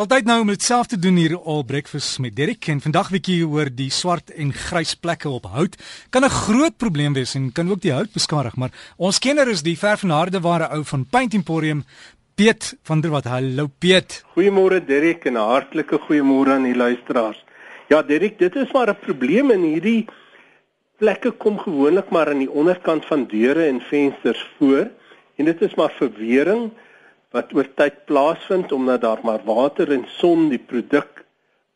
Altyd nou om dit self te doen hier al breakfast met Derek en vandag bietjie oor die swart en grys plekke op hout. Kan 'n groot probleem wees en kan ook die hout beskadig, maar ons kenner is die ver van harde ware ou van Paint Emporium, Piet van der Walt. Hallo Piet. Goeiemôre Derek en 'n hartlike goeiemôre aan die luisteraars. Ja Derek, dit is maar 'n probleem in hierdie plekke kom gewoonlik maar aan die onderkant van deure en vensters voor en dit is maar verwering wat oor tyd plaasvind omdat daar maar water en son die produk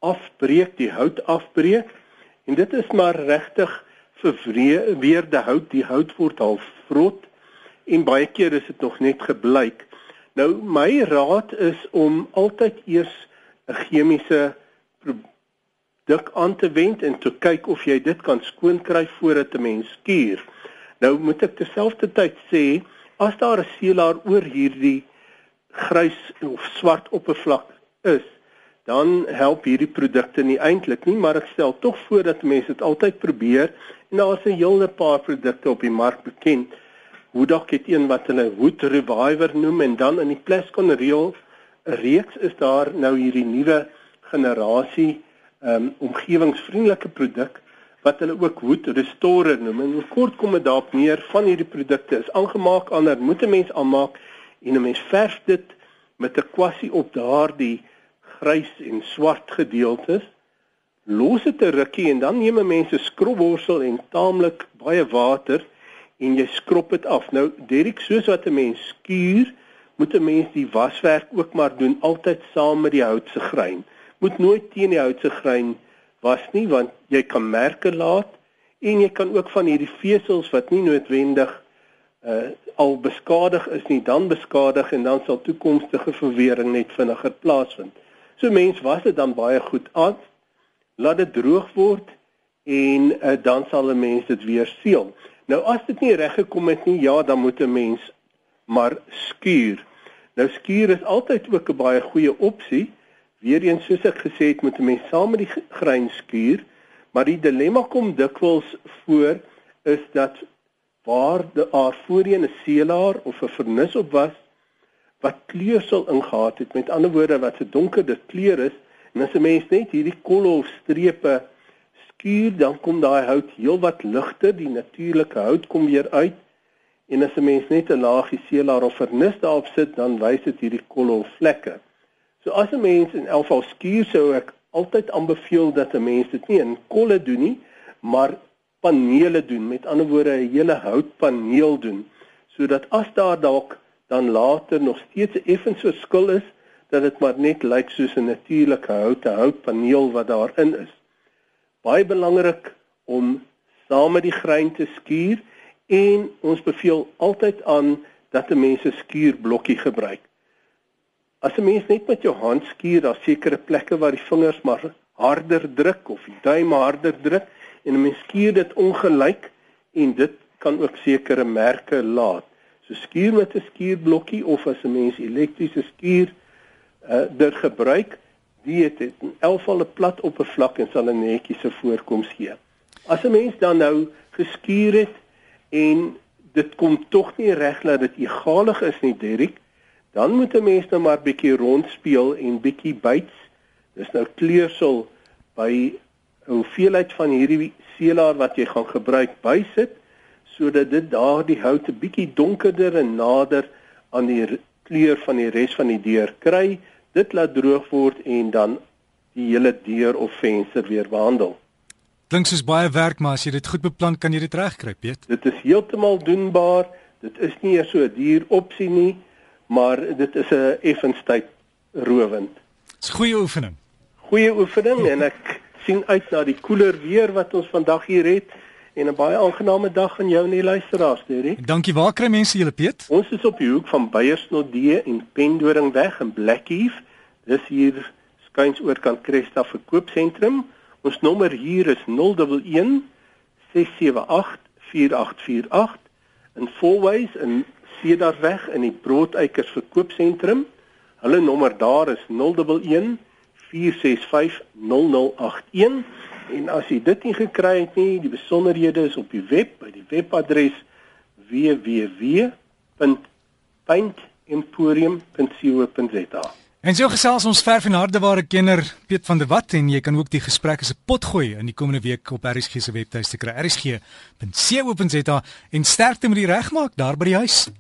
afbreek, die hout afbreek. En dit is maar regtig verweerde hout, die hout word half vrot en baie keer is dit nog net gebleik. Nou my raad is om altyd eers 'n chemiese produk aan te wend en te kyk of jy dit kan skoon kry voordat 'n mens skuur. Nou moet ek terselfdertyd sê as daar 'n seelaar oor hierdie grys of swart oppervlak is, dan help hierdie produkte nie eintlik nie, maar ek stel tog voor dat mense dit altyd probeer en daar's 'n hele paar produkte op die mark bekend. Dalk het een wat hulle Wood Reviver noem en dan in die Plascon Real reeks is daar nou hierdie nuwe generasie um omgewingsvriendelike produk wat hulle ook Wood Restorer noem. En kort kom dit daarop neer van hierdie produkte is aangemaak ander moet 'n mens aanmaak en 'n mens verf dit met 'n kwassie op daardie grys en swart gedeeltes. Los dit 'n rukkie en dan neem 'n mens 'n skrobborsel en taamlik baie water en jy skrob dit af. Nou Derek, soos wat 'n mens skuur, moet 'n mens die waswerk ook maar doen altyd saam met die hout se grein. Moet nooit teen die hout se grein was nie want jy kan merke laat en jy kan ook van hierdie vesels wat nie noodwendig uh, al beskadig is nie dan beskadig en dan sal toekomstige verwering net vinniger plaasvind. So mens was dit dan baie goed aan. Laat dit droog word en uh, dan sal 'n mens dit weer seël. Nou as dit nie reg gekom het nie, ja, dan moet 'n mens maar skuur. Nou skuur is altyd ook 'n baie goeie opsie. Weereens soos ek gesê het, moet 'n mens saam met die grein skuur, maar die dilemma kom dikwels voor is dat waar daar voorheen 'n seelaar of 'n vernis op was wat kleur sal ingehaat het. Met ander woorde wat se donker dit kleur is en as 'n mens net hierdie kolle of strepe skuur dan kom daai hout heelwat ligter die natuurlike hout kom weer uit. En as 'n mens net 'n laagie seelaar of vernis daarop sit dan wys dit hierdie kolle of vlekke. So as 'n mens in elk geval skuur sou ek altyd aanbeveel dat 'n mens dit nie in kolle doen nie maar panele doen, met ander woorde 'n hele houtpaneel doen, sodat as daar dalk dan later nog steeds effens verskil is, dat dit maar net lyk soos 'n natuurlike hout, 'n houtpaneel wat daarin is. Baie belangrik om saam met die grein te skuur en ons beveel altyd aan dat 'n mens 'n skuurblokkie gebruik. As 'n mens net met jou hand skuur, daar sekere plekke waar die vingers maar harder druk of die duim harder druk, en 'n mens skuur dit ongelyk en dit kan ook sekere merke laat. So skuur met 'n skuurblokkie of as 'n mens elektriese skuur uh dit gebruik, die het 'n elfvalle plat oppervlak en sal 'n netjiese voorkoms gee. As 'n mens dan nou geskuur het en dit kom tog nie reg dat dit egalig is nie, Derrick, dan moet 'n mens nou maar bietjie rondspeel en bietjie byts. Dis nou kleursel by hoeveelheid van hierdie seelaar wat jy gaan gebruik bysit sodat dit daardie hout 'n bietjie donkerder en nader aan die kleur van die res van die deur kry. Dit laat droog word en dan die hele deur of venster weer behandel. Klink soos baie werk, maar as jy dit goed beplan, kan jy dit regkry, Piet. Dit is heeltemal doenbaar. Dit is nie so 'n duur opsie nie, maar dit is 'n effens tyd rowend. Dis goeie oefening. Goeie oefening en ek sien uit na die koeler weer wat ons vandag hier het en 'n baie aangename dag aan jou en die luisteraars, Derry. Dankie. Waar kry mense julle Piet? Ons is op die hoek van Beyersnodde en Pendoringweg in Blackheath. Dis hier skuins oor kan Cresta verkoopsentrum. Ons nommer hier is 011 678 4848 en Fourways in Cedarweg in die Broodeikers verkoopsentrum. Hulle nommer daar is 011 4650081 en as jy dit nie gekry het nie, die besonderhede is op die web by die webadres www.paintemporium.co.za. En so gesels ons verf en hardeware kenner Piet van der Walt en jy kan ook die gesprek as 'n pot gooi in die komende week op RSG se webtuiste kry. RSG.co.za en sterkte met die regmaak daar by die huis.